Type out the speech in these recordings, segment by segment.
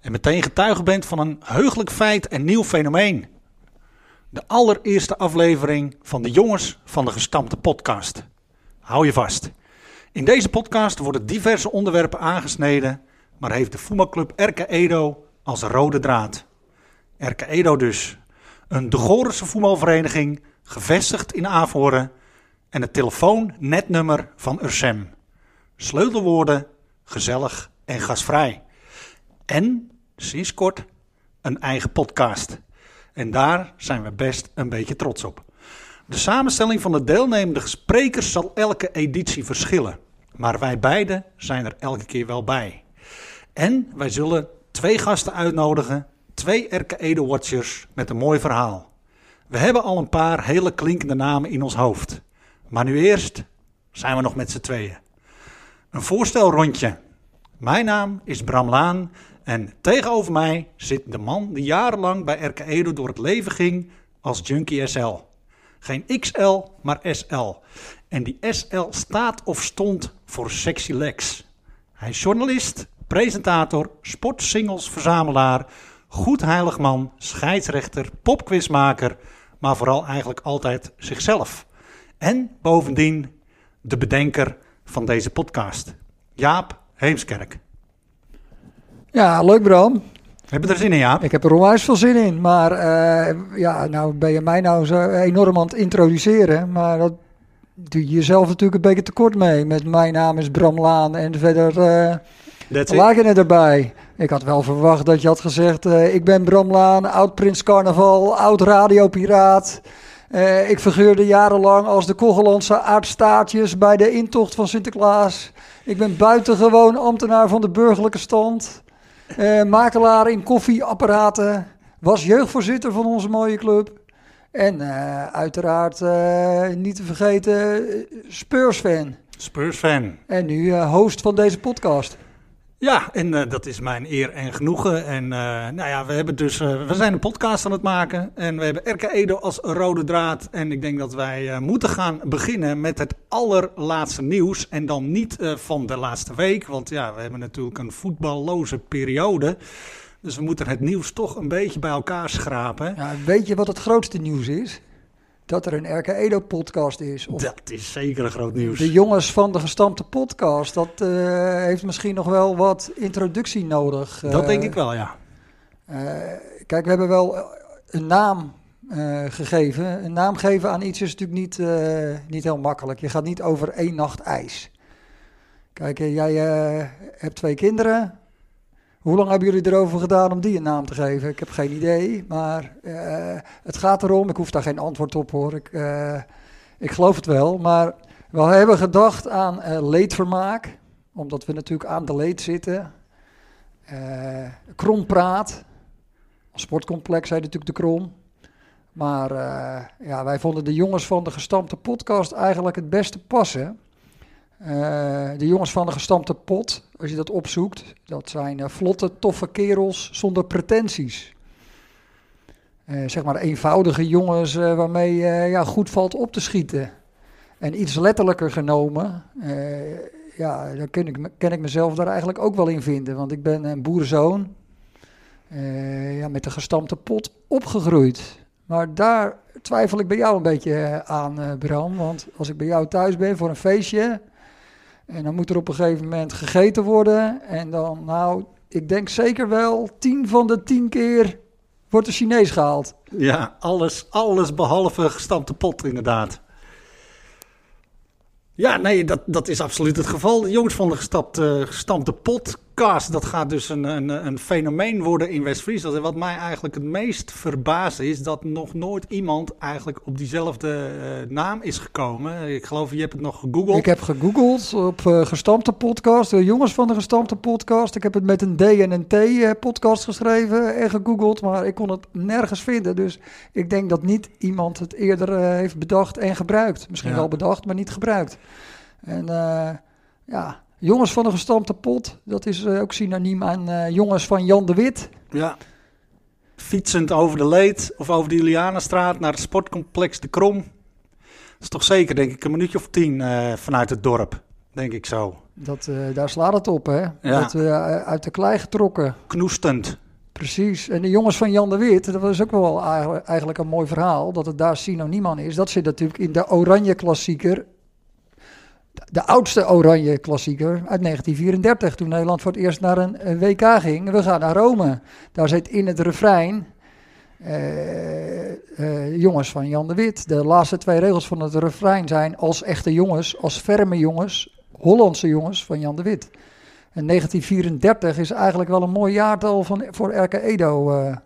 En meteen getuige bent van een heugelijk feit en nieuw fenomeen. De allereerste aflevering van de Jongens van de Gestampte Podcast. Hou je vast. In deze podcast worden diverse onderwerpen aangesneden, maar heeft de voetbalclub Erke Edo als rode draad. Erke Edo dus. Een de Gorense voetbalvereniging, gevestigd in Avoren en het telefoonnetnummer van Ursem. Sleutelwoorden, gezellig en gasvrij. En, sinds kort, een eigen podcast. En daar zijn we best een beetje trots op. De samenstelling van de deelnemende sprekers zal elke editie verschillen. Maar wij beiden zijn er elke keer wel bij. En wij zullen twee gasten uitnodigen, twee Erke Watchers met een mooi verhaal. We hebben al een paar hele klinkende namen in ons hoofd. Maar nu eerst zijn we nog met z'n tweeën. Een voorstelrondje. Mijn naam is Bram Laan en tegenover mij zit de man die jarenlang bij Erke Edo door het leven ging als Junkie SL. Geen XL, maar SL. En die SL staat of stond voor Sexy Lex. Hij is journalist, presentator, sportsingles-verzamelaar, goed heilig man, scheidsrechter, popquizmaker, maar vooral eigenlijk altijd zichzelf. En bovendien de bedenker van deze podcast. Jaap Heemskerk. Ja, leuk Bram. Heb je er zin in, Jaap? Ik heb er onwijs veel zin in. Maar eh, ja, nou ben je mij nou zo enorm aan het introduceren. Maar dat doe je jezelf natuurlijk een beetje tekort mee. Met mijn naam is Bram Laan en verder uh, That's it. lagen het erbij. Ik had wel verwacht dat je had gezegd, eh, ik ben Bram Laan, oud Prins Carnaval, oud radiopiraat. Uh, ik figureerde jarenlang als de Kogelandse aardstaartjes bij de intocht van Sinterklaas. Ik ben buitengewoon ambtenaar van de burgerlijke stand. Uh, makelaar in koffieapparaten. Was jeugdvoorzitter van onze mooie club. En uh, uiteraard niet te vergeten Spurs-fan. Spurs-fan. En nu host van deze podcast. Ja, en uh, dat is mijn eer en genoegen. En uh, nou ja, we hebben dus, uh, we zijn een podcast aan het maken. En we hebben Erke Edo als rode draad. En ik denk dat wij moeten gaan beginnen met het allerlaatste nieuws. En dan niet van de laatste week. Want ja, we hebben natuurlijk een voetballoze periode. Dus we moeten het nieuws toch een beetje bij elkaar schrapen. Ja, weet je wat het grootste nieuws is? Dat er een RK Edo podcast is. Of dat is zeker een groot nieuws. De jongens van de gestampte podcast, dat uh, heeft misschien nog wel wat introductie nodig. Dat denk ik wel, ja. Uh, kijk, we hebben wel een naam gegeven. Een naam geven aan iets is natuurlijk niet, niet heel makkelijk. Je gaat niet over één nacht ijs. Kijk, jij hebt twee kinderen. Hoe lang hebben jullie erover gedaan om die een naam te geven? Ik heb geen idee, maar uh, het gaat erom. Ik hoef daar geen antwoord op hoor. Ik, uh, ik geloof het wel. Maar we hebben gedacht aan uh, leedvermaak, omdat we natuurlijk aan de leed zitten. krompraat. Sportcomplex zei natuurlijk de Krom. Maar ja, wij vonden de jongens van de gestampte podcast eigenlijk het beste passen. Uh, de jongens van de gestampte pot, als je dat opzoekt, dat zijn uh, vlotte, toffe kerels zonder pretenties. Uh, zeg maar eenvoudige jongens waarmee ja, goed valt op te schieten. En iets letterlijker genomen, ja, daar ken ik, ken ik mezelf daar eigenlijk ook wel in vinden. Want ik ben een boerenzoon, ja, met de gestampte pot opgegroeid. Maar daar twijfel ik bij jou een beetje aan, Bram. Want als ik bij jou thuis ben voor een feestje, en dan moet er op een gegeven moment gegeten worden. En dan, nou, ik denk zeker wel, tien van de tien keer wordt de Chinees gehaald. Ja, alles, alles behalve gestampte pot, inderdaad. Ja, nee, dat, dat is absoluut het geval. De jongens van de gestampte, gestampte pot podcast, dat gaat dus een, een, een fenomeen worden in West-Friesland. En wat mij eigenlijk het meest verbaast is dat nog nooit iemand eigenlijk op diezelfde eh, naam is gekomen. Ik geloof, je hebt het nog gegoogeld. Ik heb gegoogeld op uh, gestampte podcast, de jongens van de gestampte podcast. Ik heb het met een D en een T uh, podcast geschreven en gegoogeld, maar ik kon het nergens vinden. Dus ik denk dat niet iemand het eerder heeft bedacht en gebruikt. Misschien ja. wel bedacht, maar niet gebruikt. En ja, jongens van de gestampte pot, dat is ook synoniem aan jongens van Jan de Wit. Ja fietsend over de Leed of over de Julianenstraat naar het sportcomplex De Krom. Dat is toch zeker, denk ik, een minuutje of tien uh, vanuit het dorp. Denk ik zo. Dat, uh, daar slaat het op, hè? Ja. Dat, uh, uit de klei getrokken. Knoestend. Precies. En de jongens van Jan de Wit, dat was ook wel eigenlijk een mooi verhaal, dat het daar synoniem aan is. Dat zit natuurlijk in de Oranje Klassieker de oudste oranje klassieker uit 1934, toen Nederland voor het eerst naar een WK ging. We gaan naar Rome. Daar zit in het refrein uh, uh, jongens van Jan de Wit. De laatste twee regels van het refrein zijn als echte jongens, als ferme jongens, Hollandse jongens van Jan de Wit. En 1934 is eigenlijk wel een mooi jaartal van, voor RK Edo. Uh,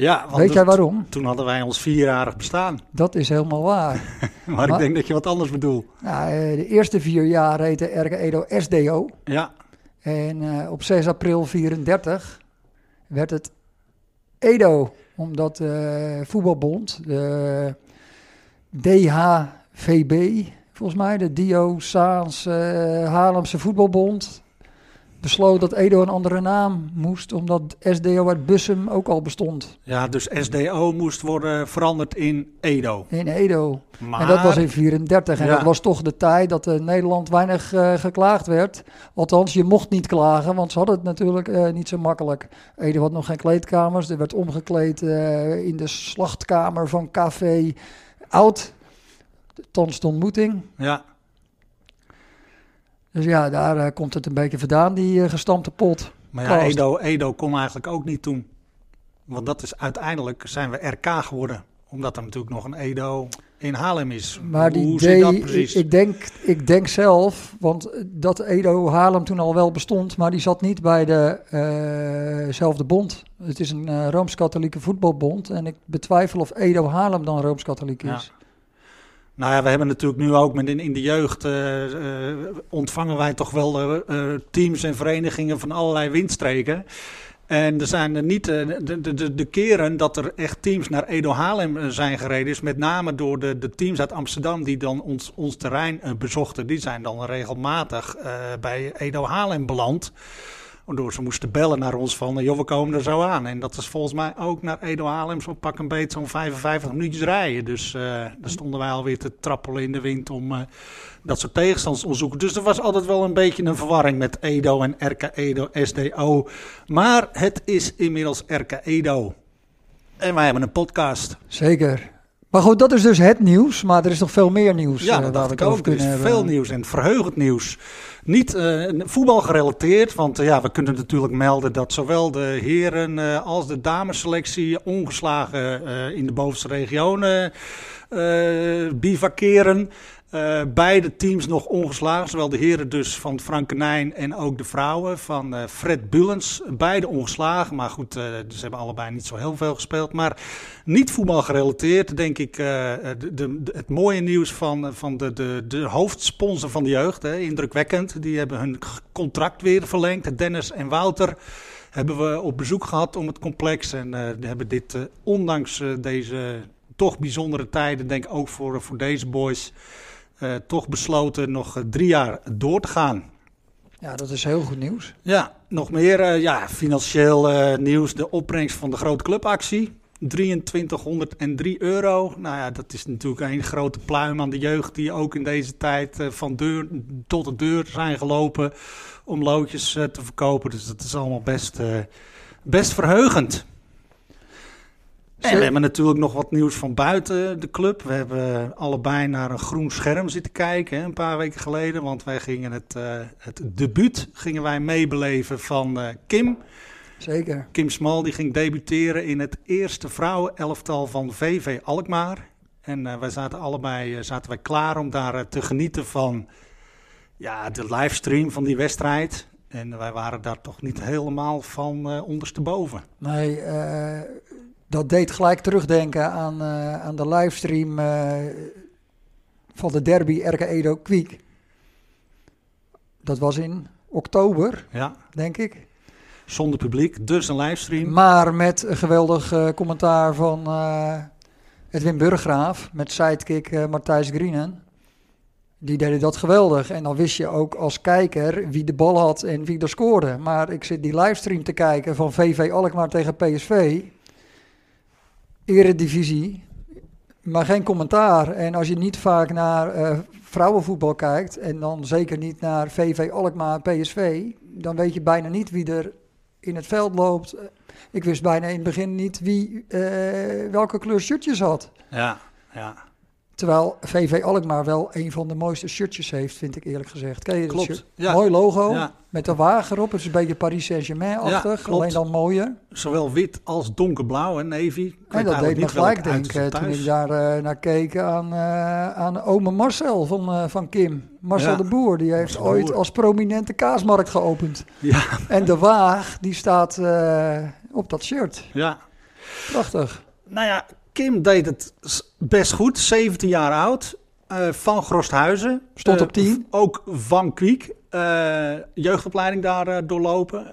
ja, want Weet jij waarom? Toen hadden wij ons vierjarig bestaan. Dat is helemaal waar. maar, maar, ik denk dat je wat anders bedoelt. Nou, de eerste vier jaar heette RK Edo SDO. Ja. En uh, op 6 april 34 werd het Edo, omdat de voetbalbond, de DHVB, volgens mij, de Dio Saans uh, Haarlemse voetbalbond, besloot dat Edo een andere naam moest, omdat SDO uit Bussum ook al bestond. Ja, dus SDO moest worden veranderd in Edo. In Edo. Maar... En dat was in 34. En ja. dat was toch de tijd dat in Nederland weinig uh, geklaagd werd. Althans, je mocht niet klagen, want ze hadden het natuurlijk uh, niet zo makkelijk. Edo had nog geen kleedkamers. Er werd omgekleed in de slachtkamer van Café Oud. Thans de ontmoeting. Ja. Dus ja, daar uh, komt het een beetje vandaan, die uh, gestampte pot. Maar ja, Edo, Edo kon eigenlijk ook niet toen. Want dat is uiteindelijk zijn we RK geworden. Omdat er natuurlijk nog een Edo in Haarlem is. Maar die Hoe zit dat precies? Ik, ik, denk, ik denk zelf, want dat Edo Haarlem toen al wel bestond, maar die zat niet bij dezelfde uh bond. Het is een uh, Rooms-Katholieke voetbalbond en ik betwijfel of Edo Haarlem dan Rooms-Katholiek is. Ja. Nou ja, we hebben natuurlijk nu ook met in, de jeugd uh, uh, ontvangen wij toch wel uh, teams en verenigingen van allerlei windstreken. En er zijn niet de, de, de, de, keren dat er echt teams naar Edo Haarlem zijn gereden, is met name door de, de teams uit Amsterdam die dan ons, ons terrein bezochten. Die zijn dan regelmatig bij Edo Haarlem beland. Waardoor ze moesten bellen naar ons van, joh, we komen er zo aan. En dat is volgens mij ook naar Edo Haarlem zo pak een beet zo'n 55 minuutjes rijden. Dus uh, daar stonden wij alweer te trappelen in de wind om uh, dat soort tegenstanders te onderzoeken. Dus er was altijd wel een beetje een verwarring met Edo en RK Edo, SDO. Maar het is inmiddels RK Edo. En wij hebben een podcast. Zeker. Maar goed, dat is dus het nieuws. Maar er is nog veel meer nieuws. Ja, dat dacht ik ook. Er is hebben. veel nieuws en verheugend nieuws. Niet uh, voetbal gerelateerd, want uh, ja, we kunnen natuurlijk melden dat zowel de heren uh, als de damesselectie ongeslagen in de bovenste regionen bivakeren. Uh, beide teams nog ongeslagen, zowel de heren dus van Frank Nijn en ook de vrouwen van uh, Fred Bullens. Beide ongeslagen, maar goed, uh, ze hebben allebei niet zo heel veel gespeeld. Maar niet voetbal gerelateerd, denk ik, de, de, het mooie nieuws van, van de, de, de hoofdsponsor van de jeugd, hè, indrukwekkend. Die hebben hun contract weer verlengd, Dennis en Wouter hebben we op bezoek gehad om het complex. En hebben dit, ondanks deze toch bijzondere tijden, denk ik ook voor, voor deze boys... Uh, toch besloten nog drie jaar door te gaan. Ja, dat is heel goed nieuws. Ja, nog meer uh, ja, financieel uh, nieuws. De opbrengst van de grote clubactie. 2303 euro. Nou ja, dat is natuurlijk een grote pluim aan de jeugd die ook in deze tijd van deur tot de deur zijn gelopen om loodjes te verkopen. Dus dat is allemaal best, best verheugend. En we hebben natuurlijk nog wat nieuws van buiten de club. We hebben allebei naar een groen scherm zitten kijken hè, een paar weken geleden. Want wij gingen het, uh, het debuut gingen wij meebeleven van uh, Kim. Zeker. Kim Smal die ging debuteren in het eerste vrouwenelftal van VV Alkmaar. En uh, wij zaten allebei zaten wij klaar om daar te genieten van ja, de livestream van die wedstrijd. En wij waren daar toch niet helemaal van ondersteboven. Nee, dat deed gelijk terugdenken aan, uh, aan de livestream van de derby RK Edo Kwiek. Dat was in oktober, ja. denk ik. Zonder publiek, dus een livestream. Maar met een geweldig commentaar van Edwin Burggraaf met sidekick Martijs Grienen. Die deden dat geweldig. En dan wist je ook als kijker wie de bal had en wie er scoorde. Maar ik zit die livestream te kijken van VV Alkmaar tegen PSV. Eredivisie. Maar geen commentaar. En als je niet vaak naar uh, vrouwenvoetbal kijkt. En dan zeker niet naar VV Alkmaar PSV. Dan weet je bijna niet wie er in het veld loopt. Ik wist bijna in het begin niet wie uh, welke kleur shirtjes had. Ja, ja. Terwijl VV Alkmaar wel een van de mooiste shirtjes heeft, vind ik eerlijk gezegd. Ken je klopt. shirt? Ja. Mooi logo, Ja. met de wagen erop. Het is een beetje Paris Saint-Germain-achtig, Ja, alleen dan mooier. Zowel wit als donkerblauw en navy. Ik En dat deed me gelijk denken toen ik daar eh, naar keek aan, eh aan ome Marcel van, eh, van Kim. Marcel de Boer, die heeft Marcel ooit als prominente kaasmarkt geopend. Ja, En de waag, die staat op dat shirt. ja. Prachtig. Nou ja, Kim deed het best goed. 17 jaar oud. eh, van Grosthuizen. Stond Eh, op 10. v- Ook van Kwiek. eh, jeugdopleiding daar doorlopen.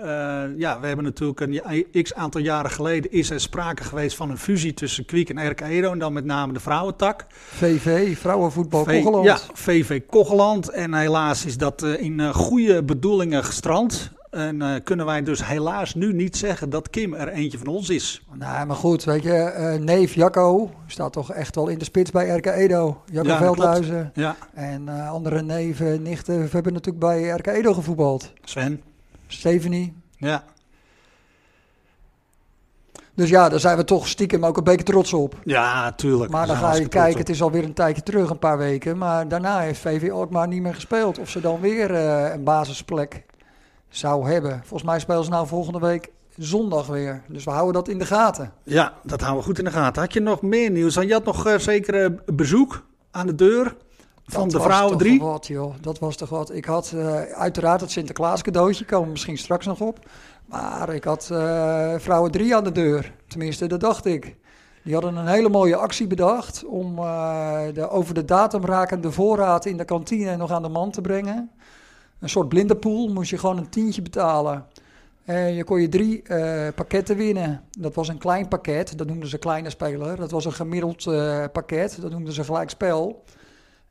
Ja, we hebben natuurlijk een x aantal jaren geleden is er sprake geweest van een fusie tussen Kwiek en RK Edo. En dan met name de vrouwentak. VV, vrouwenvoetbal V- Kogeland. Ja, VV Kogeland. En helaas is dat in goede bedoelingen gestrand. En eh, kunnen wij dus helaas nu niet zeggen dat Kim er eentje van ons is. Nou, maar goed, weet je, eh, neef Jacco staat toch echt wel in de spits bij RK Edo. Jacco Ja, Veldhuizen. Ja, En eh, andere neven, nichten, we hebben natuurlijk bij RK Edo gevoetbald. Sven. Stephanie. Ja, Dus ja, daar zijn we toch stiekem ook een beetje trots op. ja tuurlijk. Maar dan ga je kijken, het is alweer een tijdje terug, een paar weken. Maar daarna heeft VV Alkmaar niet meer gespeeld. Of ze dan weer een basisplek zou hebben. Volgens mij spelen ze nou volgende week zondag weer. Dus we houden dat in de gaten. Ja, dat houden we goed in de gaten. Had je nog meer nieuws? Je had nog eh, zeker eh, bezoek aan de deur van Dat de was vrouwen toch drie. Wat, joh. Dat was toch wat. Ik had eh, uiteraard het Sinterklaas cadeautje, komen we misschien straks nog op. Maar ik had vrouwen drie aan de deur. Tenminste, dat dacht ik. Die hadden een hele mooie actie bedacht om de over de datum rakende voorraad in de kantine nog aan de man te brengen. Een soort blindenpool, moest je gewoon een tientje betalen. En je kon je drie eh, pakketten winnen. Dat was een klein pakket, dat noemden ze kleine speler. Dat was een gemiddeld eh, pakket, dat noemden ze gelijk spel.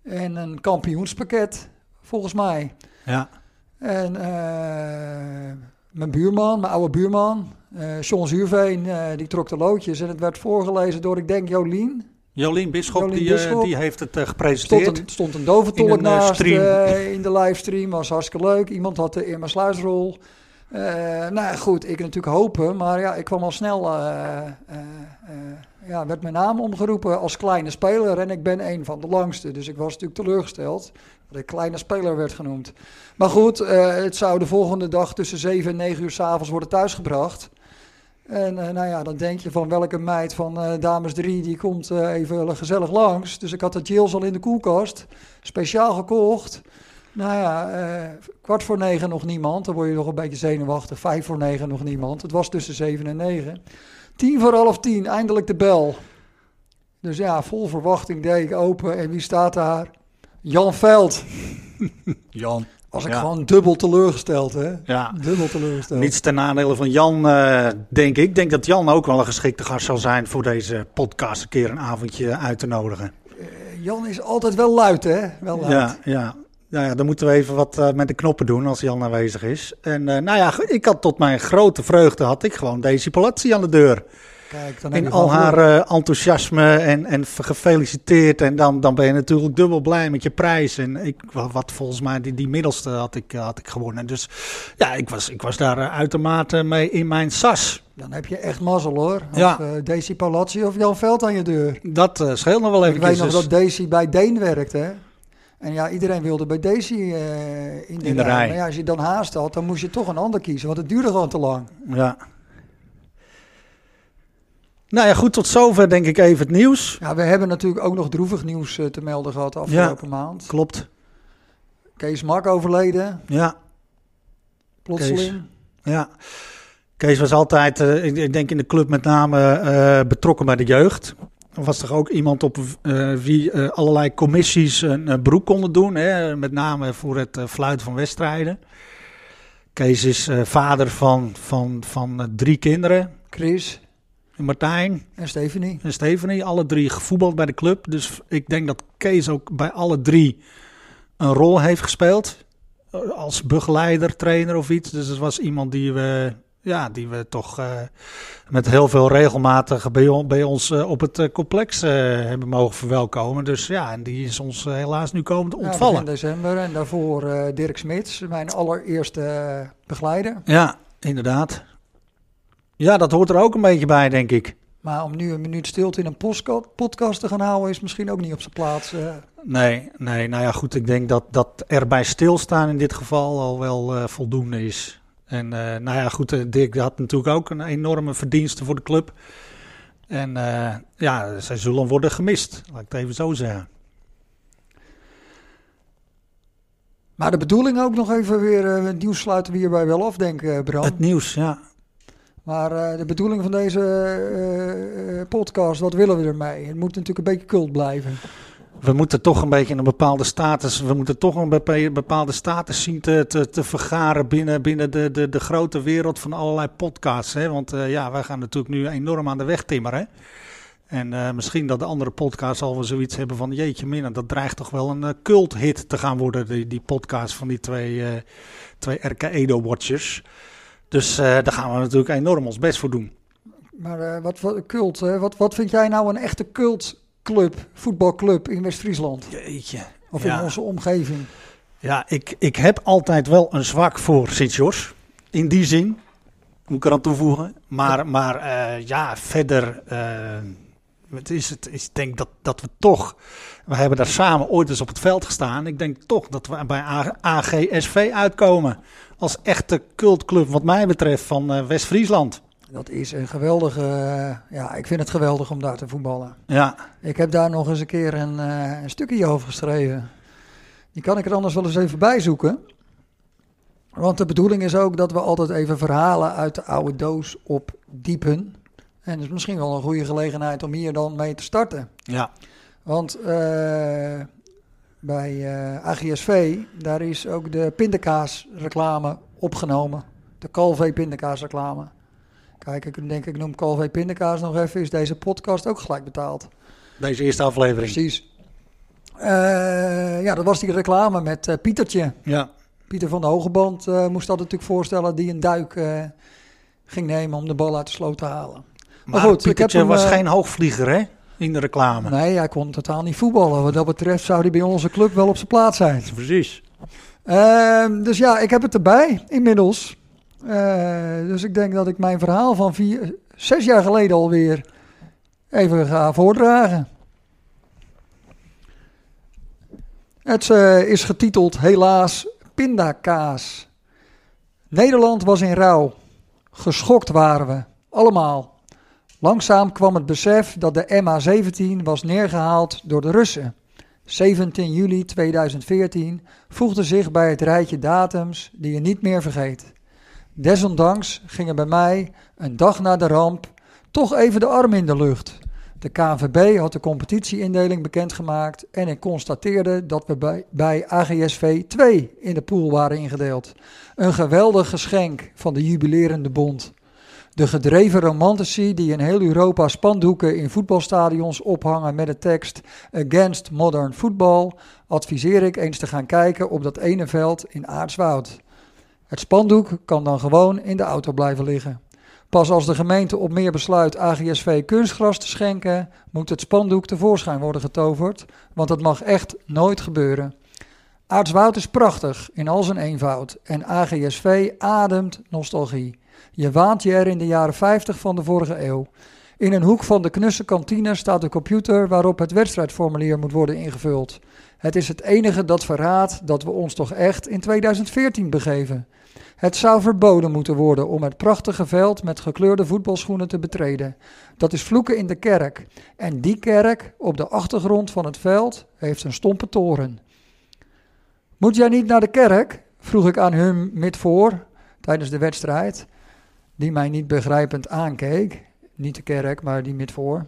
En een kampioenspakket, volgens mij. Ja, En eh, mijn buurman, mijn oude buurman, John Zuurveen, die trok de loodjes. En het werd voorgelezen door, ik denk, Jolien. Jolien Bisschop, die, eh, Bisschop. die heeft het eh, stond gepresenteerd. een, stond een In een, eh, naast in de livestream. Was hartstikke leuk. Iemand had de Irma Sluisrol. Eh nou goed, ik natuurlijk hopen. Maar ja, ik kwam al snel... ja, werd mijn naam omgeroepen als kleine speler. En ik ben een van de langste. Dus ik was natuurlijk teleurgesteld dat ik kleine speler werd genoemd. Maar goed, het zou de volgende dag tussen 7 en 9 uur s'avonds worden thuisgebracht. En eh, nou ja, dan denk je van welke meid van eh, dames 3 die komt eh, even gezellig langs. Dus ik had de Jills al in de koelkast, speciaal gekocht. Nou ja, kwart voor negen nog niemand. Dan word je nog een beetje zenuwachtig. Vijf voor negen nog niemand. Het was tussen zeven en negen. Tien voor half tien, eindelijk de bel. Dus ja, vol verwachting deed ik open. En wie staat daar? Jan Veld. Jan. Was ik Ja. gewoon dubbel teleurgesteld, hè? Ja. Dubbel teleurgesteld. Niets ten nadele van Jan, eh, denk ik. Ik denk dat Jan ook wel een geschikte gast zal zijn voor deze podcast een keer een avondje uit te nodigen. Eh, Jan is altijd wel luid, hè? Wel luid. Ja, ja. Nou ja, dan moeten we even wat eh, met de knoppen doen als Jan aanwezig is. En nou ja, ik had tot mijn grote vreugde had ik gewoon Daisy Palazzi aan de deur. Kijk, dan In al haar eh, enthousiasme en, en gefeliciteerd. En dan, dan ben je natuurlijk dubbel blij met je prijs. En ik, wa- wat volgens mij, die, die middelste had ik, eh, had ik gewonnen. Dus ja, ik was, ik was daar eh, uitermate mee in mijn sas. Dan heb je echt mazzel, hoor. Of Ja. eh, Daisy Palazzi of Jan Veld aan je deur. Dat scheelt nog wel even. Ik weet nog dat Daisy bij Deen werkt, hè? En ja, iedereen wilde bij Daisy in, de, In de rij. Maar ja, als je dan haast had, dan moest je toch een ander kiezen, want het duurde gewoon te lang. Ja. Nou ja, goed, tot zover denk ik even het nieuws. Ja, we hebben natuurlijk ook nog droevig nieuws eh, te melden gehad de afgelopen maand. Klopt. Kees Mak overleden. Ja, plotseling. Ja. Kees was altijd, uh, ik, ik, denk in de club met name, uh, betrokken bij de jeugd. Was toch ook iemand op uh, wie allerlei commissies een beroep konden doen. Hè? Met name voor het fluiten van wedstrijden. Kees is vader van, van, van drie kinderen. Chris. Martijn. En Stephanie. En Stephanie. Alle drie gevoetbald bij de club. Dus ik denk dat Kees ook bij alle drie een rol heeft gespeeld. Als begeleider, trainer of iets. Dus het was iemand die we ja, die we toch uh, met heel veel regelmatig bij, bij ons uh, op het uh, complex hebben mogen verwelkomen. Dus ja, en die is ons helaas nu komend ontvallen. Ja, in december en daarvoor Dirk Smits, mijn allereerste begeleider. Ja, inderdaad. Ja, dat hoort er ook een beetje bij, denk ik. Maar om nu een minuut stilte in een podcast te gaan houden is misschien ook niet op zijn plaats. Nee, nee, nou ja, goed. Ik denk dat, dat erbij stilstaan in dit geval al wel voldoende is. En uh, nou ja, goed, Dirk had natuurlijk ook een enorme verdienste voor de club. En ja, zij zullen worden gemist, laat ik het even zo zeggen. Maar de bedoeling ook nog even weer, het nieuws sluiten we hierbij wel af, denk ik, Bram. Het nieuws, ja. Maar de bedoeling van deze podcast, wat willen we ermee? Het moet natuurlijk een beetje cult blijven we moeten toch een beetje een bepaalde status, we moeten toch een bepaalde status zien te, te, vergaren binnen, binnen de, de, de grote wereld van allerlei podcasts. Hè? Want uh, ja, wij gaan natuurlijk nu enorm aan de weg timmeren. En uh, misschien dat de andere podcasts al wel zoiets hebben van jeetje minnen, dat dreigt toch wel een uh, cult hit te gaan worden, die, die podcast van die twee, twee RK Edo-watchers. Dus daar gaan we natuurlijk enorm ons best voor doen. Maar wat, wat cult, wat, wat vind jij nou een echte cult club, voetbalclub in West-Friesland? Jeetje. Of in onze omgeving? Ja, ik, ik heb altijd wel een zwak voor Sint-Jos. In die zin, moet ik eraan toevoegen. Maar, maar uh, ja, verder... Uh, het is het, ik denk dat, dat we toch... We hebben daar samen ooit eens op het veld gestaan. Ik denk toch dat we bij AGSV uitkomen. Als echte cultclub wat mij betreft van uh, West-Friesland. Dat is een geweldige. ja, ik vind het geweldig om daar te voetballen. Ja. Ik heb daar nog eens een keer een, uh, een stukje over geschreven. Die kan ik er anders wel eens even bij zoeken. Want de bedoeling is ook dat we altijd even verhalen uit de oude doos opdiepen. En het is misschien wel een goede gelegenheid om hier dan mee te starten. Ja. Want uh, bij uh, AGSV, daar is ook de pindakaas reclame opgenomen. De Calvé pindakaas reclame. Kijk, ik denk ik noem Calvé Pindakaas nog even, is deze podcast ook gelijk betaald. Deze eerste aflevering. Precies. Uh, ja, dat was die reclame met uh, Pietertje. Ja. Pieter van de Hogeband moest dat natuurlijk voorstellen, die een duik ging nemen om de bal uit de sloot te halen. Maar, maar goed, Pietertje hem, was geen hoogvlieger, hè? In de reclame. Nee, hij kon totaal niet voetballen. Wat dat betreft zou hij bij onze club wel op zijn plaats zijn. Precies. Ehm, dus ja, ik heb het erbij inmiddels. Uh, dus ik denk dat ik mijn verhaal van vier, zes jaar geleden alweer even ga voordragen. Het uh, is getiteld Helaas Pindakaas. Nederland was in rouw. Geschokt waren we, allemaal. Langzaam kwam het besef dat de MH17 was neergehaald door de Russen. 17 juli 2014 voegde zich bij het rijtje datums die je niet meer vergeet. Desondanks gingen bij mij, een dag na de ramp, toch even de arm in de lucht. De KNVB had de competitieindeling bekendgemaakt en ik constateerde dat we bij, bij AGSV 2 in de pool waren ingedeeld. Een geweldig geschenk van de jubilerende bond. De gedreven romantici die in heel Europa spandoeken in voetbalstadions ophangen met de tekst Against Modern Football, adviseer ik eens te gaan kijken op dat ene veld in Aartswoud. Het spandoek kan dan gewoon in de auto blijven liggen. Pas als de gemeente op meer besluit AGSV kunstgras te schenken, moet het spandoek tevoorschijn worden getoverd, want dat mag echt nooit gebeuren. Aartswoud is prachtig in al zijn eenvoud en AGSV ademt nostalgie. Je waant je er in de jaren 50 van de vorige eeuw. In een hoek van de knusse kantine staat de computer waarop het wedstrijdformulier moet worden ingevuld. Het is het enige dat verraadt dat we ons toch echt in 2014 begeven. Het zou verboden moeten worden om het prachtige veld met gekleurde voetbalschoenen te betreden. Dat is vloeken in de kerk. En die kerk op de achtergrond van het veld heeft een stompe toren. Moet jij niet naar de kerk? vroeg ik aan hem met voor. tijdens de wedstrijd, die mij niet begrijpend aankeek. Niet de kerk, maar die met voor.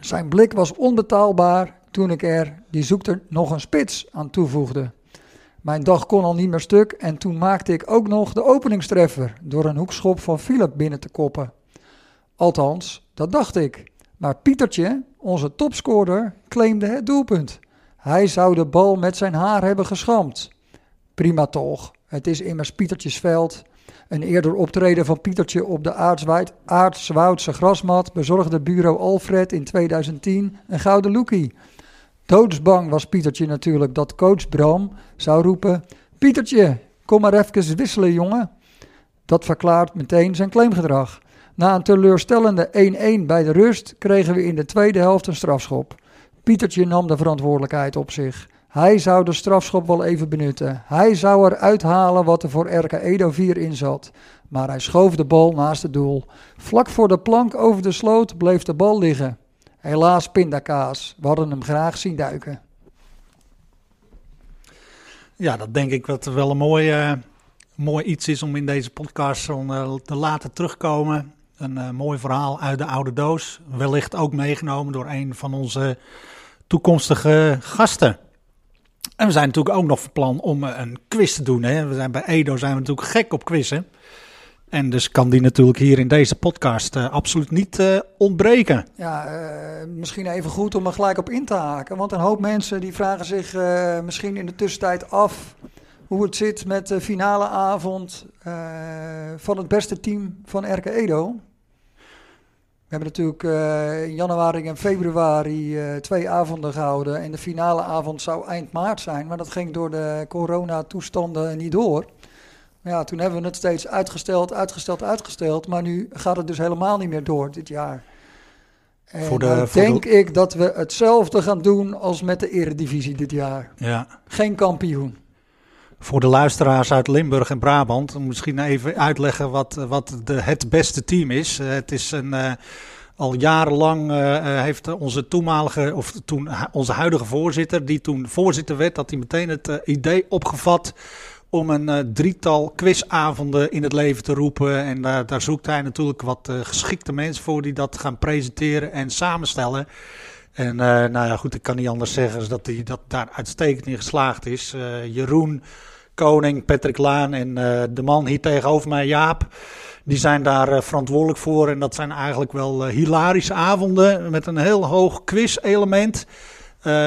Zijn blik was onbetaalbaar toen ik er, die zoekte, nog een spits aan toevoegde. Mijn dag kon al niet meer stuk en toen maakte ik ook nog de openingstreffer door een hoekschop van Philip binnen te koppen. Althans, dat dacht ik. Maar Pietertje, onze topscorer, claimde het doelpunt. Hij zou de bal met zijn haar hebben geschampt. Prima toch, het is immers Pietertjes veld. Een eerder optreden van Pietertje op de Aartswoudse grasmat bezorgde bureau Alfred in 2010 een gouden lookie. Doodsbang was Pietertje natuurlijk dat coach Bram zou roepen: Pietertje, kom maar even wisselen, jongen. Dat verklaart meteen zijn claimgedrag. Na een teleurstellende 1-1 bij de rust kregen we in de tweede helft een strafschop. Pietertje nam de verantwoordelijkheid op zich. Hij zou de strafschop wel even benutten. Hij zou eruit halen wat er voor RK Edo 4 in zat. Maar hij schoof de bal naast het doel. Vlak voor de plank over de sloot bleef de bal liggen. Helaas pindakaas. We hadden hem graag zien duiken. Ja, dat denk ik dat wel een mooi, uh, mooi iets is om in deze podcast uh, te laten terugkomen. Een uh, mooi verhaal uit de oude doos. Wellicht ook meegenomen door een van onze toekomstige gasten. En we zijn natuurlijk ook nog van plan om een quiz te doen. Hè? We zijn bij Edo zijn we natuurlijk gek op quizzen. En dus kan die natuurlijk hier in deze podcast uh, absoluut niet uh, ontbreken. Ja, misschien even goed om er gelijk op in te haken. Want een hoop mensen die vragen zich misschien in de tussentijd af hoe het zit met de finale avond van het beste team van RK Edo. We hebben natuurlijk in januari en februari twee avonden gehouden. En de finale avond zou eind maart zijn. Maar dat ging door de coronatoestanden niet door. Ja, toen hebben we het steeds uitgesteld, uitgesteld, uitgesteld. Maar nu gaat het dus helemaal niet meer door dit jaar. En voor de, dan denk ik dat we hetzelfde gaan doen als met de eredivisie dit jaar. Ja. Geen kampioen. Voor de luisteraars uit Limburg en Brabant, misschien even uitleggen wat, wat de, het beste team is. Uh, het is een, uh, al jarenlang uh, heeft onze toenmalige, of toen onze huidige voorzitter, die toen voorzitter werd, dat hij meteen het idee opgevat om een drietal quizavonden in het leven te roepen. En uh, daar zoekt hij natuurlijk wat geschikte mensen voor die dat gaan presenteren en samenstellen. En nou ja, goed, ik kan niet anders zeggen dan dat hij dat daar uitstekend in geslaagd is. Jeroen Koning, Patrick Laan en de man hier tegenover mij, Jaap. Die zijn daar verantwoordelijk voor. En dat zijn eigenlijk wel hilarische avonden met een heel hoog quiz-element.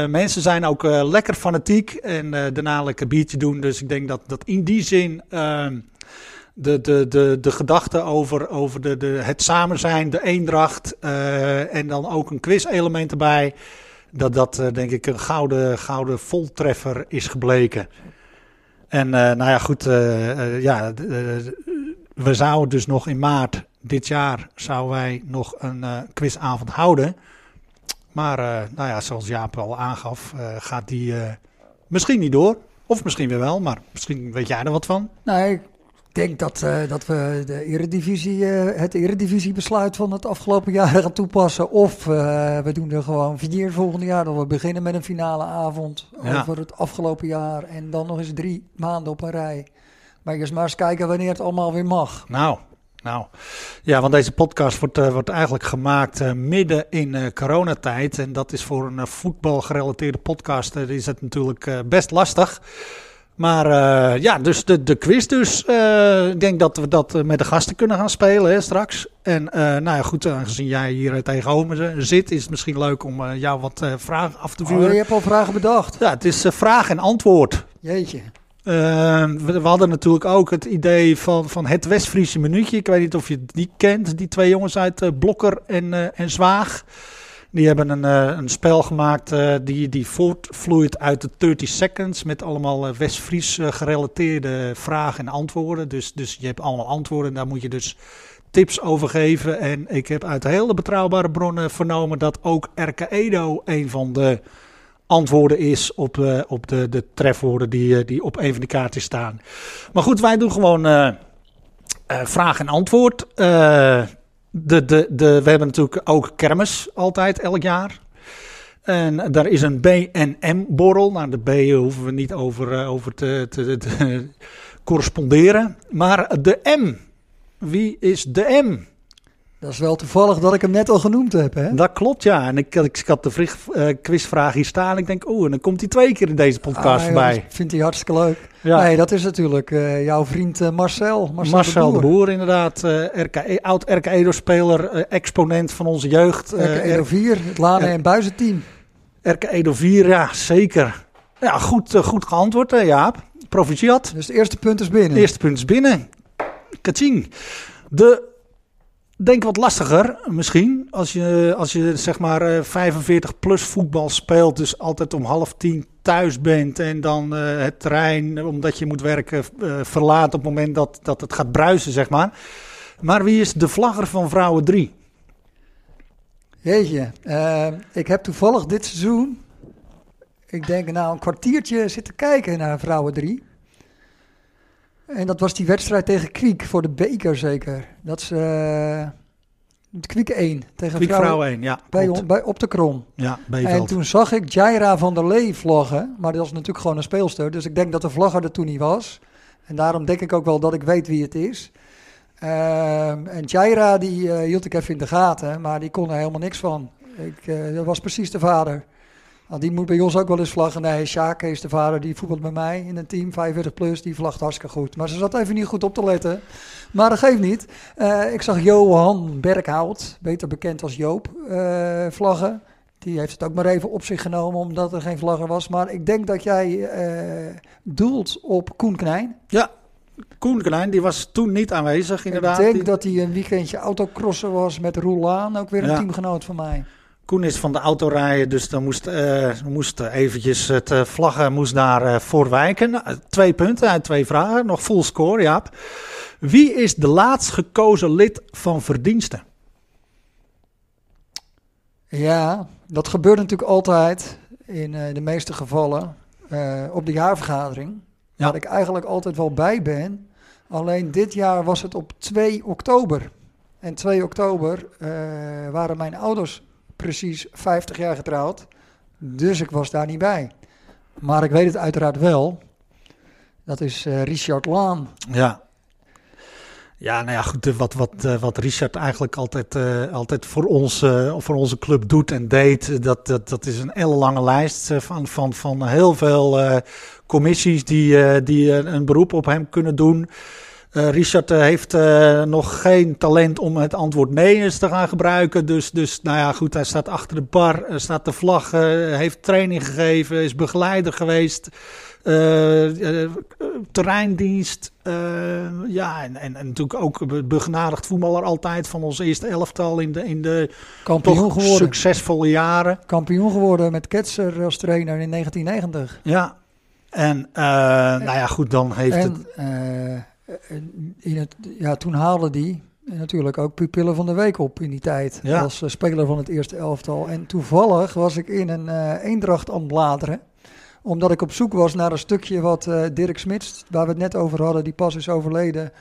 Mensen zijn ook lekker fanatiek en daarna lekker biertje doen. Dus ik denk dat, dat in die zin ehm, de, de, de, de gedachte over, over de, de, het samen zijn, de eendracht en dan ook een quiz-element erbij. Dat dat denk ik een gouden, gouden voltreffer is gebleken. En nou ja, goed, ja, we zouden dus nog in maart dit jaar zouden wij nog een quizavond houden. Maar nou ja, zoals Jaap al aangaf, gaat die misschien niet door. Of misschien weer wel, maar misschien weet jij er wat van. Nee, denk dat, dat we de eredivisie, het eredivisiebesluit van het afgelopen jaar gaan toepassen. Of we doen er gewoon vier volgende jaar. Dat we beginnen met een finale avond ja. over het afgelopen jaar. En dan nog eens drie maanden op een rij. Maar eerst maar eens kijken wanneer het allemaal weer mag. Nou, nou, ja, want deze podcast wordt, uh, wordt eigenlijk gemaakt uh, midden in uh, coronatijd. En dat is voor een voetbalgerelateerde podcast is het natuurlijk best lastig. Maar ja, dus de, de quiz dus. ik denk dat we dat met de gasten kunnen gaan spelen hè, straks. En nou ja, goed, aangezien jij hier tegenover zit, is het misschien leuk om jou wat vragen af te vuren. Oh, je hebt al vragen bedacht. Ja, het is vraag en antwoord. Jeetje. We, we, hadden natuurlijk ook het idee van, van het West-Friese minuutje. Ik weet niet of je die kent, die twee jongens uit Blokker en, en Zwaag. Die hebben een, een spel gemaakt die, die voortvloeit uit de 30 seconds. Met allemaal West-Fries gerelateerde vragen en antwoorden. Dus, dus je hebt allemaal antwoorden en daar moet je dus tips over geven. En ik heb uit hele betrouwbare bronnen vernomen dat ook RK Edo een van de antwoorden is op, op de, de trefwoorden die, die op een van de kaarten staan. Maar goed, wij doen gewoon vraag en antwoord. De, de, de, we hebben natuurlijk ook kermis altijd elk jaar. En daar is een BNM-borrel. Nou, de B hoeven we niet over, over te, te, te corresponderen. Maar de M, wie is de M? Dat is wel toevallig dat ik hem net al genoemd heb, hè? Dat klopt, ja. En ik, ik, had de uh, quizvraag hier staan. Ik denk, oeh, en dan komt hij twee keer in deze podcast ah, voorbij. Ja, vindt hij hartstikke leuk. Ja. Nee, dat is natuurlijk uh, jouw vriend uh, Marcel. Marcel, Marcel de, Boer. de Boer. inderdaad. RK, oud RK Edo-speler, exponent van onze jeugd. RK Edo 4, het Lane en Buizenteam. RK Edo 4, ja, zeker. Ja, goed, goed geantwoord, Jaap. Proficiat. Dus het eerste punt is binnen. Het eerste punt is binnen. Kaching. De denk wat lastiger misschien. Als je, als je zeg maar 45 eh, plus voetbal speelt, dus altijd om half tien thuis bent en dan uh, het terrein, omdat je moet werken, uh, verlaat op het moment dat, dat het gaat bruisen, zeg maar. Maar wie is de vlagger van Vrouwen 3? Jeetje, uh, ik heb toevallig dit seizoen, ik denk nou een kwartiertje zitten kijken naar Vrouwen 3. En dat was die wedstrijd tegen Kwiek voor de beker zeker. Dat is uh, Kwiek 1 tegen Kwiek vrouw 1, ja. Bij, bij, op de krom. Ja, En toen zag ik Jaira van der Lee vlaggen. Maar dat was natuurlijk gewoon een speelster. Dus ik denk dat de vlagger er toen niet was. En daarom denk ik ook wel dat ik weet wie het is. Uh, en Jaira die uh, hield ik even in de gaten. Maar die kon er helemaal niks van. Ik, uh, dat was precies de vader. Nou, die moet bij ons ook wel eens vlaggen. Nee, Sjaak is de vader, die voetbalt bij mij in een team, 45 plus, die vlagt hartstikke goed. Maar ze zat even niet goed op te letten. Maar dat geeft niet. Uh, ik zag Johan Berghout, beter bekend als Joop, uh, vlaggen. Die heeft het ook maar even op zich genomen omdat er geen vlagger was. Maar ik denk dat jij uh, doelt op Koen Knijn. Ja, Koen Knijn, die was toen niet aanwezig inderdaad. Ik denk die... dat hij een weekendje autocrossen was met Roelaan, ook weer een ja. teamgenoot van mij. Koen is van de auto rijden, dus dan moest, uh, moest eventjes het uh, vlaggen moest daar uh, voor wijken. Twee punten uit twee vragen, nog full score, Jaap. Wie is de laatst gekozen lid van verdiensten? Ja, dat gebeurt natuurlijk altijd in de meeste gevallen op de jaarvergadering. Ja. Waar ik eigenlijk altijd wel bij ben. Alleen dit jaar was het op 2 oktober. En 2 oktober waren mijn ouders precies 50 jaar getrouwd. Dus ik was daar niet bij. Maar ik weet het uiteraard wel. Dat is uh, Richard Laan. Ja. Ja, nou ja, goed. Wat, wat, uh, wat Richard eigenlijk altijd, uh, altijd voor, ons, voor onze club doet en deed, dat, dat, dat is een ellenlange lijst van, van, van heel veel commissies die, die een beroep op hem kunnen doen. Uh, Richard uh, heeft uh, nog geen talent om het antwoord nee eens te gaan gebruiken. Dus, dus nou ja, goed, hij staat achter de bar, staat de vlag, heeft training gegeven, is begeleider geweest. terreindienst, ja, en, en, en, natuurlijk ook begenadigd voetballer altijd van ons eerste elftal in de, in de Kampioen geworden. succesvolle jaren. Kampioen geworden met Ketser als trainer in 1990. Ja, en nou ja, goed, dan heeft en, het... Eh, in het, ja, toen haalde die natuurlijk ook pupillen van de week op in die tijd. Ja. Als uh, speler van het eerste elftal. En toevallig was ik in een uh, eendracht aan het bladeren. Omdat ik op zoek was naar een stukje wat uh, Dirk Smits, waar we het net over hadden, die pas is overleden.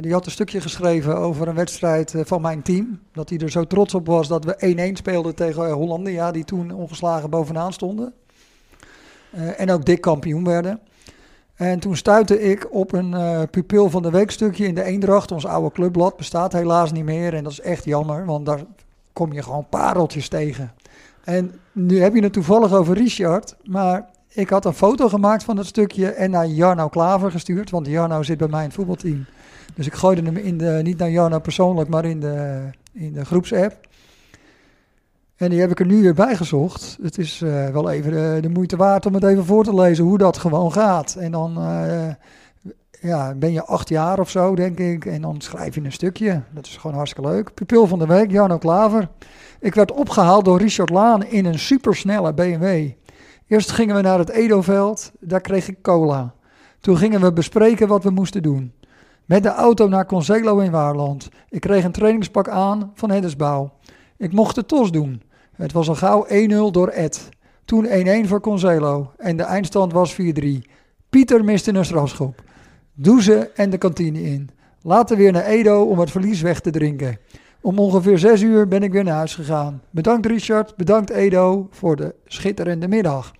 die had een stukje geschreven over een wedstrijd van mijn team. Dat hij er zo trots op was dat we 1-1 speelden tegen Hollandia, die toen ongeslagen bovenaan stonden. en ook dik kampioen werden. En toen stuitte ik op een uh, pupil van de weekstukje in de Eendracht. Ons oude clubblad bestaat helaas niet meer. En dat is echt jammer, want daar kom je gewoon pareltjes tegen. En nu heb je het toevallig over Richard. Maar ik had een foto gemaakt van het stukje en naar Jarno Klaver gestuurd. Want Jarno zit bij mij in het voetbalteam. Dus ik gooide hem in de, niet naar Jarno persoonlijk, maar in de, in de groepsapp. En die heb ik er nu weer bij gezocht. Het is uh, wel even de, moeite waard om het even voor te lezen hoe dat gewoon gaat. En dan uh, ja, ben je acht jaar of zo, denk ik. En dan schrijf je een stukje. Dat is gewoon hartstikke leuk. Pupil van de week, Jarno Klaver. Ik werd opgehaald door Richard Laan in een supersnelle BMW. Eerst gingen we naar het Edoveld. Daar kreeg ik cola. Toen gingen we bespreken wat we moesten doen. Met de auto naar Conselo in Waarland. Ik kreeg een trainingspak aan van Hendersbouw. Ik mocht de tos doen. Het was al gauw 1-0 door Ed. Toen 1-1 voor Concelo en de eindstand was 4-3. Pieter miste een strafschop. Douze en de kantine in. Later weer naar Edo om het verlies weg te drinken. Om ongeveer 6 uur ben ik weer naar huis gegaan. Bedankt Richard, bedankt Edo voor de schitterende middag.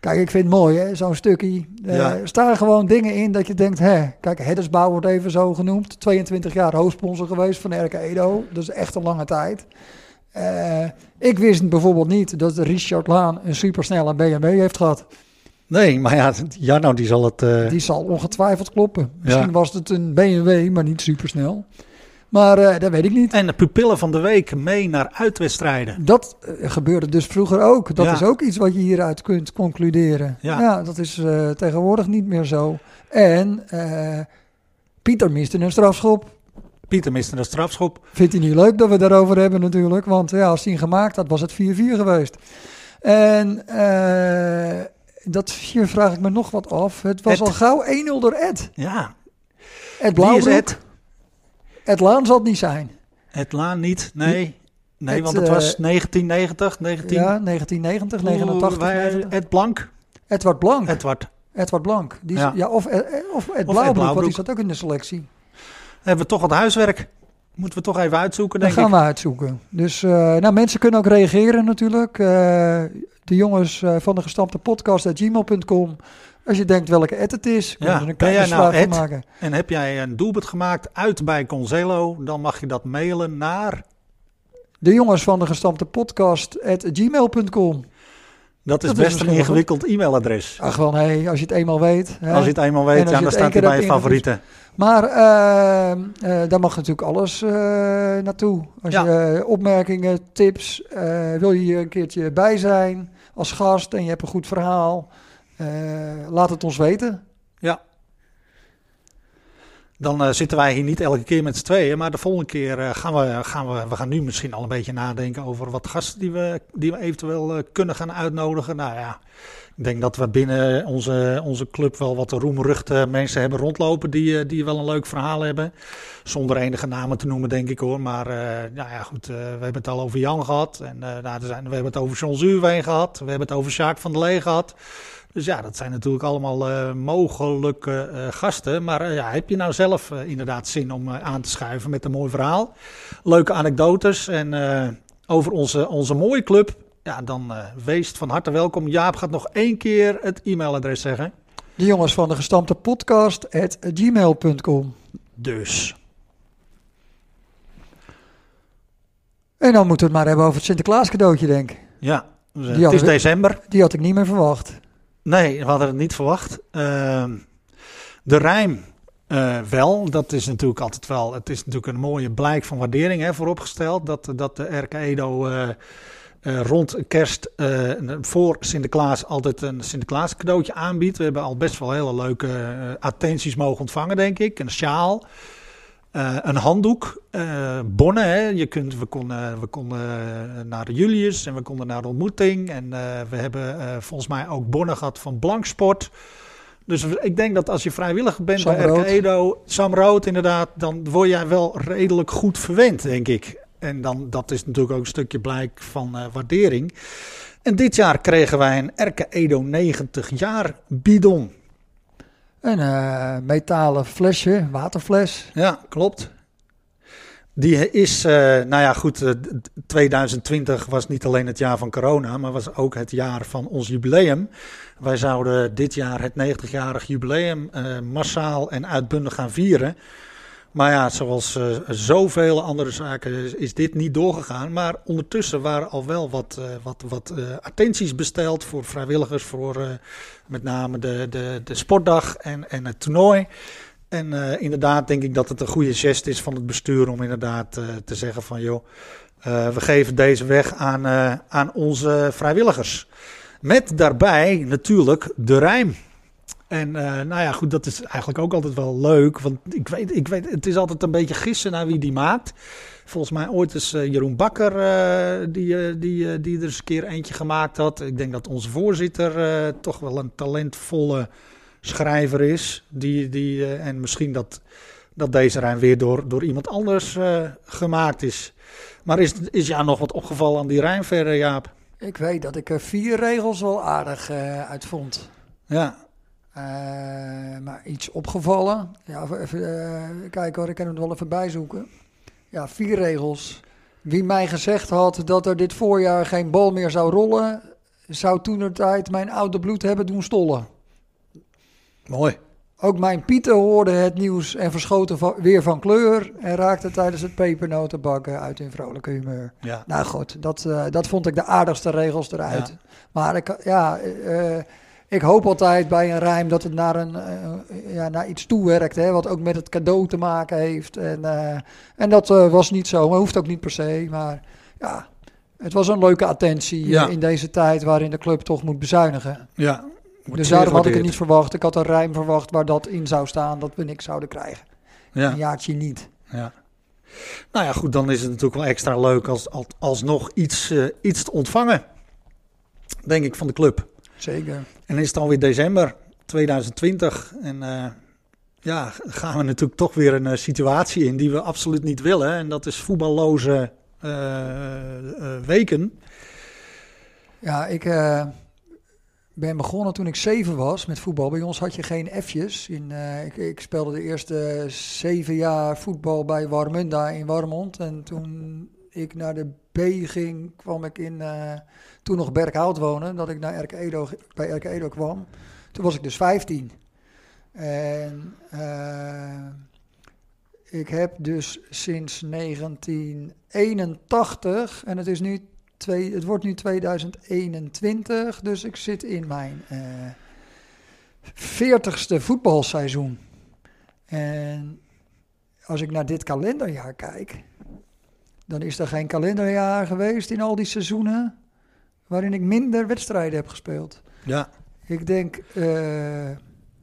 Kijk, ik vind het mooi, hè, zo'n stukje. Ja. Er staan gewoon dingen in dat je denkt, hè, kijk, Heddersbouw wordt even zo genoemd. 22 jaar hoofdsponsor geweest van RK Edo. Dat is echt een lange tijd. Eh, ik wist bijvoorbeeld niet dat Richard Laan een supersnelle BMW heeft gehad. Nee, maar ja, Jarno die zal het... eh, Die zal ongetwijfeld kloppen. Misschien Ja. was het een BMW, maar niet supersnel. Maar eh, dat weet ik niet. En de pupillen van de week mee naar uitwedstrijden. Dat gebeurde dus vroeger ook. Dat Ja. is ook iets wat je hieruit kunt concluderen. Ja. Ja, dat is tegenwoordig niet meer zo. En Pieter miste een strafschop. Pieter miste een strafschop. Vindt hij niet leuk dat we daarover hebben natuurlijk. Want ja, als hij hem gemaakt had, was het 4-4 geweest. En eh, dat hier vraag ik me nog wat af. Het was Ed. al gauw 1-0 door Ed. Ja, Ed wie is Blauwbroek. het? Ed Laan zal het niet zijn. Het Laan niet, nee. Nee, want het eh, was 1990, 19... Ja, 1990, 89. Oeh, wij- 90. Ed Blank. Edward Blank. Edward. Edward Blank. Die is, Ja. ja. of, Ed, of Ed Ed Blauwbroek, want die zat ook in de selectie. Hebben we toch wat huiswerk. Moeten we toch even uitzoeken, Dat denk gaan ik. we uitzoeken. Dus eh, nou, mensen kunnen ook reageren natuurlijk. Eh, de jongens eh, van de gestampte podcast at gmail.com. Als je denkt welke Ed het is, Ja, we er een kijkersvraag nou maken. En heb jij een doelpunt gemaakt uit bij Concelo, dan mag je dat mailen naar... De jongens van de gestampte podcast at gmail.com. Dat is Dat is best een wel ingewikkeld e-mailadres. Ach gewoon, hey, als je het eenmaal weet. Hè? Als je het eenmaal En weet, ja, je dan staat hij bij je favorieten. Maar eh, eh, daar mag natuurlijk alles eh, naartoe. Als Ja. je eh, opmerkingen, tips, eh, wil je hier een keertje bij zijn als gast en je hebt een goed verhaal, eh, laat het ons weten. Ja. Dan eh, zitten wij hier niet elke keer met z'n tweeën, maar de volgende keer eh, gaan, we, gaan we, we gaan nu misschien al een beetje nadenken over wat gasten die we, die we eventueel eh, kunnen gaan uitnodigen. Nou ja, ik denk dat we binnen onze, onze club wel wat roemruchte mensen hebben rondlopen die, die wel een leuk verhaal hebben. Zonder enige namen te noemen, denk ik hoor. Maar nou ja, goed, we hebben het al over Jan gehad. En nou, we hebben het over John Zuurween gehad. We hebben het over Sjaak van der Lee gehad. Dus ja, dat zijn natuurlijk allemaal eh, mogelijke eh, gasten. Maar eh, ja, heb je nou zelf inderdaad zin om aan te schuiven met een mooi verhaal? Leuke anekdotes en over onze, onze mooie club? Ja, dan wees van harte welkom. Jaap gaat nog één keer het e-mailadres zeggen. De jongens van de gestampte podcast at gmail.com. Dus. En dan moeten we het maar hebben over het Sinterklaas cadeautje, denk ik. Ja, dus, Die het is december. Die had ik niet meer verwacht. Nee, we hadden het niet verwacht. Ehm, de rijm eh, wel. Dat is natuurlijk altijd wel. Het is natuurlijk een mooie blijk van waardering hè, vooropgesteld. Dat, dat de RK Edo eh, eh, rond kerst voor Sinterklaas altijd een Sinterklaas cadeautje aanbiedt. We hebben al best wel hele leuke attenties mogen ontvangen, denk ik. Een sjaal. Eh, een handdoek, eh, bonnen. Hè. Je kunt, we konden, we konden eh, naar de Julius en we konden naar de ontmoeting. En we hebben volgens mij ook bonnen gehad van Blanksport. Dus ik denk dat als je vrijwilliger bent Sam bij Rood. RK Edo, Sam Rood inderdaad, dan word jij wel redelijk goed verwend, denk ik. En dan, dat is natuurlijk ook een stukje blijk van waardering. En dit jaar kregen wij een RK Edo 90 jaar bidon. Een eh, metalen flesje, waterfles. Ja, klopt. Die is, eh, nou ja, goed, eh, d- 2020 was niet alleen het jaar van corona, maar was ook het jaar van ons jubileum. Wij zouden dit jaar het 90-jarig jubileum eh, massaal en uitbundig gaan vieren. Maar ja, zoals eh, zoveel andere zaken is, dit niet doorgegaan. Maar ondertussen waren al wel wat, eh, wat, wat eh, attenties besteld voor vrijwilligers, voor met name de, de, de sportdag en, en het toernooi. En inderdaad denk ik dat het een goede gest is van het bestuur om inderdaad te zeggen van joh, we geven deze weg aan, aan onze vrijwilligers. Met daarbij natuurlijk de rijm. En eh, nou ja, goed, dat is eigenlijk ook altijd wel leuk. Want ik weet, ik weet, het is altijd een beetje gissen naar wie die maakt. Volgens mij ooit is eh, Jeroen Bakker eh, die, die, die er eens een keer eentje gemaakt had. Ik denk dat onze voorzitter toch wel een talentvolle schrijver is. Die, die, en misschien dat, dat deze rijm weer door, door iemand anders gemaakt is. Maar is, is jou nog wat opgevallen aan die rijm verder, Jaap? Ik weet dat ik er vier regels wel aardig uit vond. Ja, Eh, maar iets opgevallen. Ja, even eh, kijken hoor, ik kan het wel even bijzoeken. Ja, vier regels. Wie mij gezegd had dat er dit voorjaar geen bal meer zou rollen, zou toen de tijd mijn oude bloed hebben doen stollen. Mooi. Ook mijn Pieter hoorde het nieuws en verschoten weer van kleur. En raakte tijdens het pepernotenbakken uit in vrolijke humeur. Ja. Nou goed, dat, eh, dat vond ik de aardigste regels eruit. Ja. Maar ik, ja, eh, ik hoop altijd bij een rijm dat het naar, een, eh, ja, naar iets toewerkt. Hè, wat ook met het cadeau te maken heeft. En, eh, en dat eh, was niet zo, maar hoeft ook niet per se. Maar ja, het was een leuke attentie Ja. in deze tijd waarin de club toch moet bezuinigen. Ja. Dus daarom had ik het niet verwacht. Ik had een rijm verwacht waar dat in zou staan, dat we niks zouden krijgen. Ja. Een jaartje niet. Ja. Nou ja, goed, dan is het natuurlijk wel extra leuk als, als alsnog iets, iets te ontvangen. Denk ik van de club. Zeker. En is het alweer december 2020. En eh, ja, gaan we natuurlijk toch weer een eh, situatie in die we absoluut niet willen. En dat is voetballoze eh, weken. Ja, ik ben begonnen toen ik zeven was met voetbal. Bij ons had je geen F'jes. In, ik, ik speelde de eerste zeven jaar voetbal bij Warmunda in Warmond. En toen ik naar de B ging, kwam ik in, toen nog Berkhout wonen. Dat ik naar Edo, bij RK Edo kwam. Toen was ik dus 15. En eh, ik heb dus sinds 1981, en het is nu het wordt nu 2021, dus ik zit in mijn eh 40ste voetbalseizoen. En als ik naar dit kalenderjaar kijk, dan is er geen kalenderjaar geweest in al die seizoenen waarin ik minder wedstrijden heb gespeeld. Ja, Ik denk eh,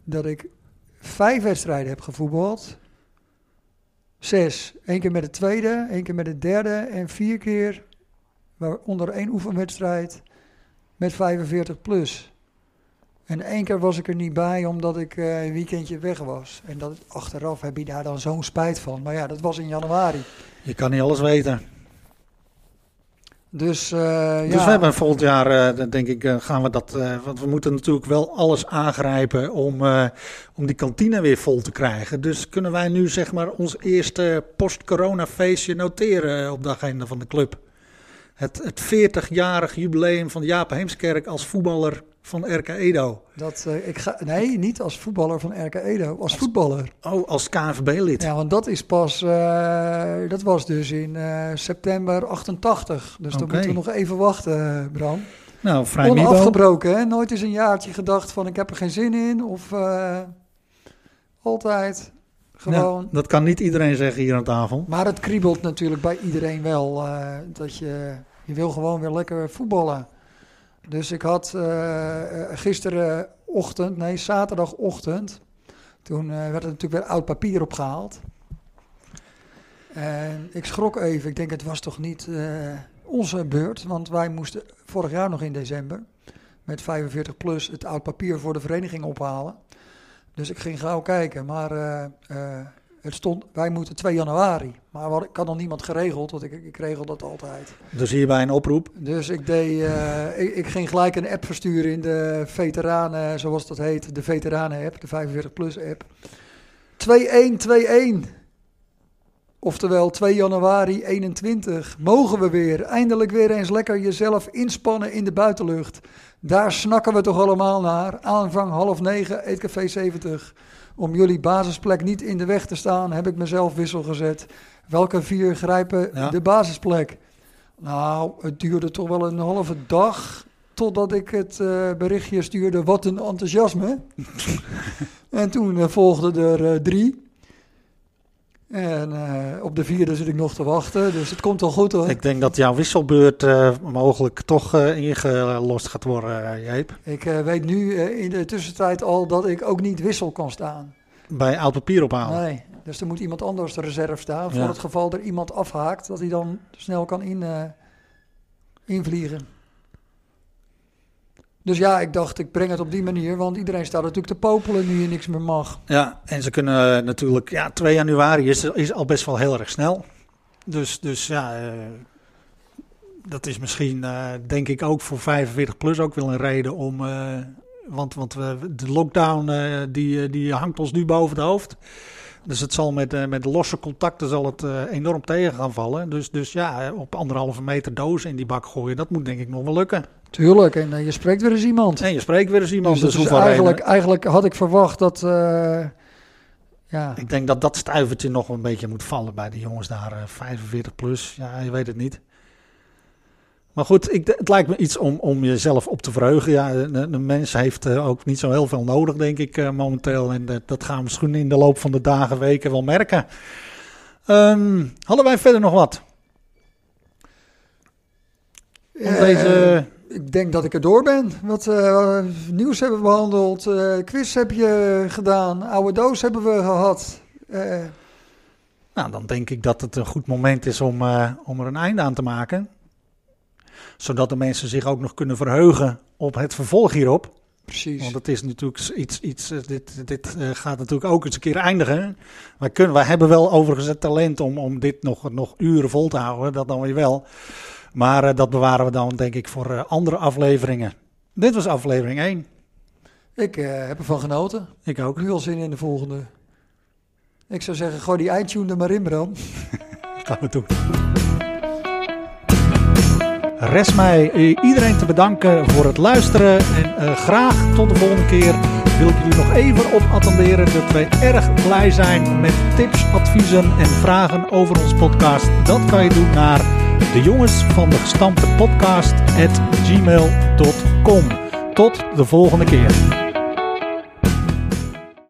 dat ik vijf wedstrijden heb gevoetbald. Zes. Eén keer met de tweede, één keer met de derde en vier keer, waaronder één oefenwedstrijd, met 45 plus. En één keer was ik er niet bij omdat ik eh, een weekendje weg was. En dat, achteraf heb je daar dan zo'n spijt van. Maar ja, dat was in januari. je kan niet alles weten. Dus, eh, Dus ja. we hebben volgend jaar, eh, denk ik, eh, gaan we dat. want we moeten natuurlijk wel alles aangrijpen om, om die kantine weer vol te krijgen. Dus kunnen wij nu, zeg maar, ons eerste post-corona feestje noteren op de agenda van de club? Het, het 40-jarig jubileum van Jaap Heemskerk als voetballer van RK Edo. Dat, eh, ik ga, nee, niet als voetballer van RK Edo, als voetballer. Oh, als KNVB-lid. Ja, want dat is pas, eh, dat was dus in eh, september 88. Dus dan moeten we nog even wachten, Bram. Nou, vrij. Onafgebroken, hè? Nooit eens een jaartje gedacht van ik heb er geen zin in. Of altijd gewoon. Nou, dat kan niet iedereen zeggen hier aan tafel. Maar het kriebelt natuurlijk bij iedereen wel. dat je, je wil gewoon weer lekker voetballen. Dus ik had eh, eh, gisterenochtend, nee zaterdagochtend, toen eh, werd er natuurlijk weer oud papier opgehaald. En ik schrok even. Ik denk het was toch niet onze beurt. Want wij moesten vorig jaar nog in december met 45 plus het oud papier voor de vereniging ophalen. Dus ik ging gauw kijken. Maar het stond, wij moeten 2 januari. Maar wat, ik had nog niemand geregeld, want ik, ik regel dat altijd. Dus hierbij een oproep. Dus ik, deed, eh, ik, ik ging gelijk een app versturen in de veteranen, zoals dat heet, de veteranen-app, de 45-plus-app. 2-1-2-1. Oftewel 2 januari 21. Mogen we weer, eindelijk weer eens lekker jezelf inspannen in de buitenlucht. Daar snakken we toch allemaal naar. Aanvang half negen, Eetcafé 70. Om jullie basisplek niet in de weg te staan, heb ik mezelf wissel gezet. Welke vier grijpen Ja. de basisplek? Nou, het duurde toch wel een halve dag totdat ik het eh, berichtje stuurde. Wat een enthousiasme. en toen eh, volgden er eh, drie. En eh, op de vierde zit ik nog te wachten, dus het komt wel goed hoor. Ik denk dat jouw wisselbeurt eh, mogelijk toch eh, ingelost gaat worden, Jeep. Ik weet nu in de tussentijd al dat ik ook niet wissel kan staan. Bij oud papier ophalen? Nee, dus er moet iemand anders de reserve staan. Voor ja. het geval er iemand afhaakt, dat hij dan snel kan in, invliegen. Dus ja, ik dacht, ik breng het op die manier, want iedereen staat natuurlijk te popelen nu je niks meer mag. Ja, en ze kunnen natuurlijk, ja, 2 januari is, is al best wel heel erg snel. Dus, dus ja, uh, dat is misschien, uh, denk ik, ook voor 45 plus ook wel een reden om. Want want we, de lockdown die, die hangt ons nu boven het hoofd. Dus het zal met, met losse contacten zal het enorm tegen gaan vallen. Dus, dus ja, op anderhalve meter dozen in die bak gooien, dat moet denk ik nog wel lukken. Tuurlijk, en eh, je spreekt weer eens iemand. En je spreekt weer eens iemand. dus Dus, is eigenlijk, eigenlijk had ik verwacht dat... eh, ja, Ik denk dat dat stuivertje nog een beetje moet vallen bij de jongens daar. eh, 45 plus, ja, je weet het niet. Maar goed, ik, het lijkt me iets om, om jezelf op te verheugen. Ja, een, een mens heeft eh, ook niet zo heel veel nodig, denk ik, eh, momenteel. En dat- dat gaan we misschien in de loop van de dagen, weken wel merken. Ehm, hadden wij verder nog wat? Om Eh, deze... Ik denk dat ik er door ben. Wat eh, nieuws hebben we behandeld, eh, quiz heb je gedaan, oude doos hebben we gehad. Eh, Nou, dan denk ik dat het een goed moment is om, om er een einde aan te maken. Zodat de mensen zich ook nog kunnen verheugen op het vervolg hierop. precies. Want het is natuurlijk iets, iets dit, dit gaat natuurlijk ook eens een keer eindigen. Wij, kunnen, wij hebben wel overigens het talent om, om dit nog, nog uren vol te houden, dat dan weer wel. Maar eh, dat bewaren we dan denk ik voor eh, andere afleveringen. Dit was aflevering 1. Ik eh, heb ervan genoten. Ik ook. Nu al zin in de volgende. Ik zou zeggen, gooi die iTunes er maar in, Bram. gaan we doen. Rest mij iedereen te bedanken voor het luisteren. En graag tot de volgende keer wil ik jullie nog even op attenderen dat wij erg blij zijn met tips, adviezen en vragen over ons podcast. Dat kan je doen naar de jongens van de gestampte podcast at gmail.com. Tot de volgende keer.